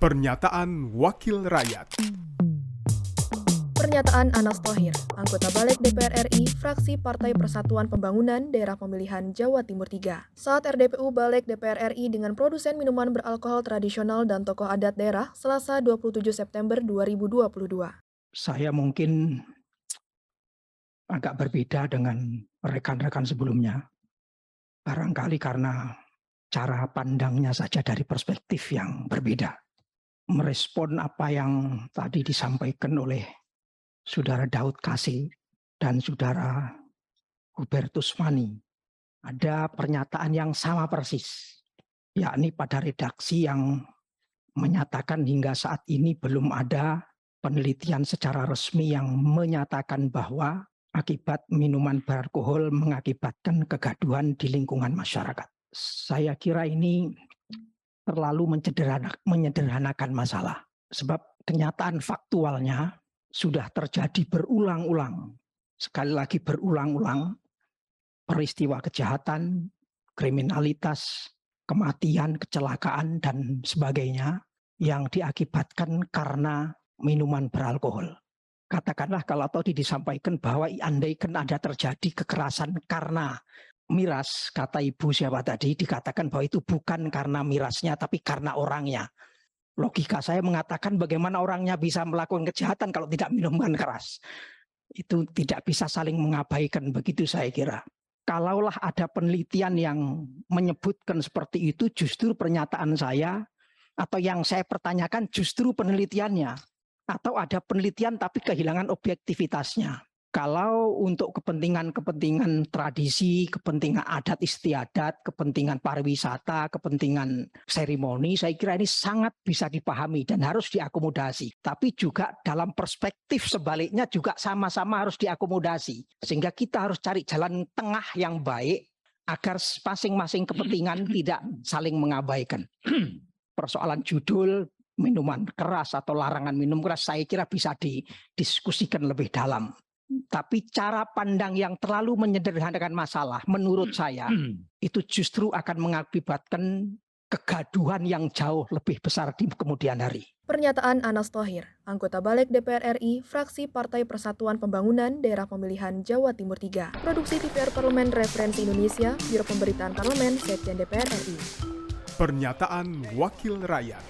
Pernyataan Wakil Rakyat Pernyataan Anas Tohir, anggota Balik DPR RI, fraksi Partai Persatuan Pembangunan Daerah Pemilihan Jawa Timur 3. Saat RDPU Balik DPR RI dengan produsen minuman beralkohol tradisional dan tokoh adat daerah Selasa 27 September 2022. Saya mungkin agak berbeda dengan rekan-rekan sebelumnya. Barangkali karena cara pandangnya saja dari perspektif yang berbeda. Merespon apa yang tadi disampaikan oleh Saudara Daud Kasih dan Saudara Hubertus Mani. Ada pernyataan yang sama persis, yakni pada redaksi yang menyatakan hingga saat ini belum ada penelitian secara resmi yang menyatakan bahwa akibat minuman beralkohol mengakibatkan kegaduhan di lingkungan masyarakat. Saya kira ini terlalu menyederhanakan masalah. Sebab kenyataan faktualnya sudah terjadi berulang-ulang. Sekali lagi berulang-ulang peristiwa kejahatan, kriminalitas, kematian, kecelakaan, dan sebagainya yang diakibatkan karena minuman beralkohol. Katakanlah kalau tadi disampaikan bahwa andaikan ada terjadi kekerasan karena miras, kata ibu siapa tadi, dikatakan bahwa itu bukan karena mirasnya, tapi karena orangnya. Logika saya mengatakan bagaimana orangnya bisa melakukan kejahatan kalau tidak minuman keras. Itu tidak bisa saling mengabaikan, begitu saya kira. Kalaulah ada penelitian yang menyebutkan seperti itu, justru pernyataan saya atau yang saya pertanyakan justru penelitiannya atau ada penelitian tapi kehilangan objektivitasnya. Kalau untuk kepentingan-kepentingan tradisi, kepentingan adat istiadat, kepentingan pariwisata, kepentingan seremoni, saya kira ini sangat bisa dipahami dan harus diakomodasi. Tapi juga dalam perspektif sebaliknya juga sama-sama harus diakomodasi. Sehingga kita harus cari jalan tengah yang baik agar masing-masing kepentingan tidak saling mengabaikan. Persoalan judul, minuman keras atau larangan minum keras saya kira bisa didiskusikan lebih dalam. Tapi cara pandang yang terlalu menyederhanakan masalah menurut saya itu justru akan mengakibatkan kegaduhan yang jauh lebih besar di kemudian hari. Pernyataan Anas Tohir, anggota Balik DPR RI, fraksi Partai Persatuan Pembangunan Daerah Pemilihan Jawa Timur 3. Produksi TVR Parlemen Referensi Indonesia, Biro Pemberitaan Parlemen, Sekjen DPR RI. Pernyataan Wakil Rakyat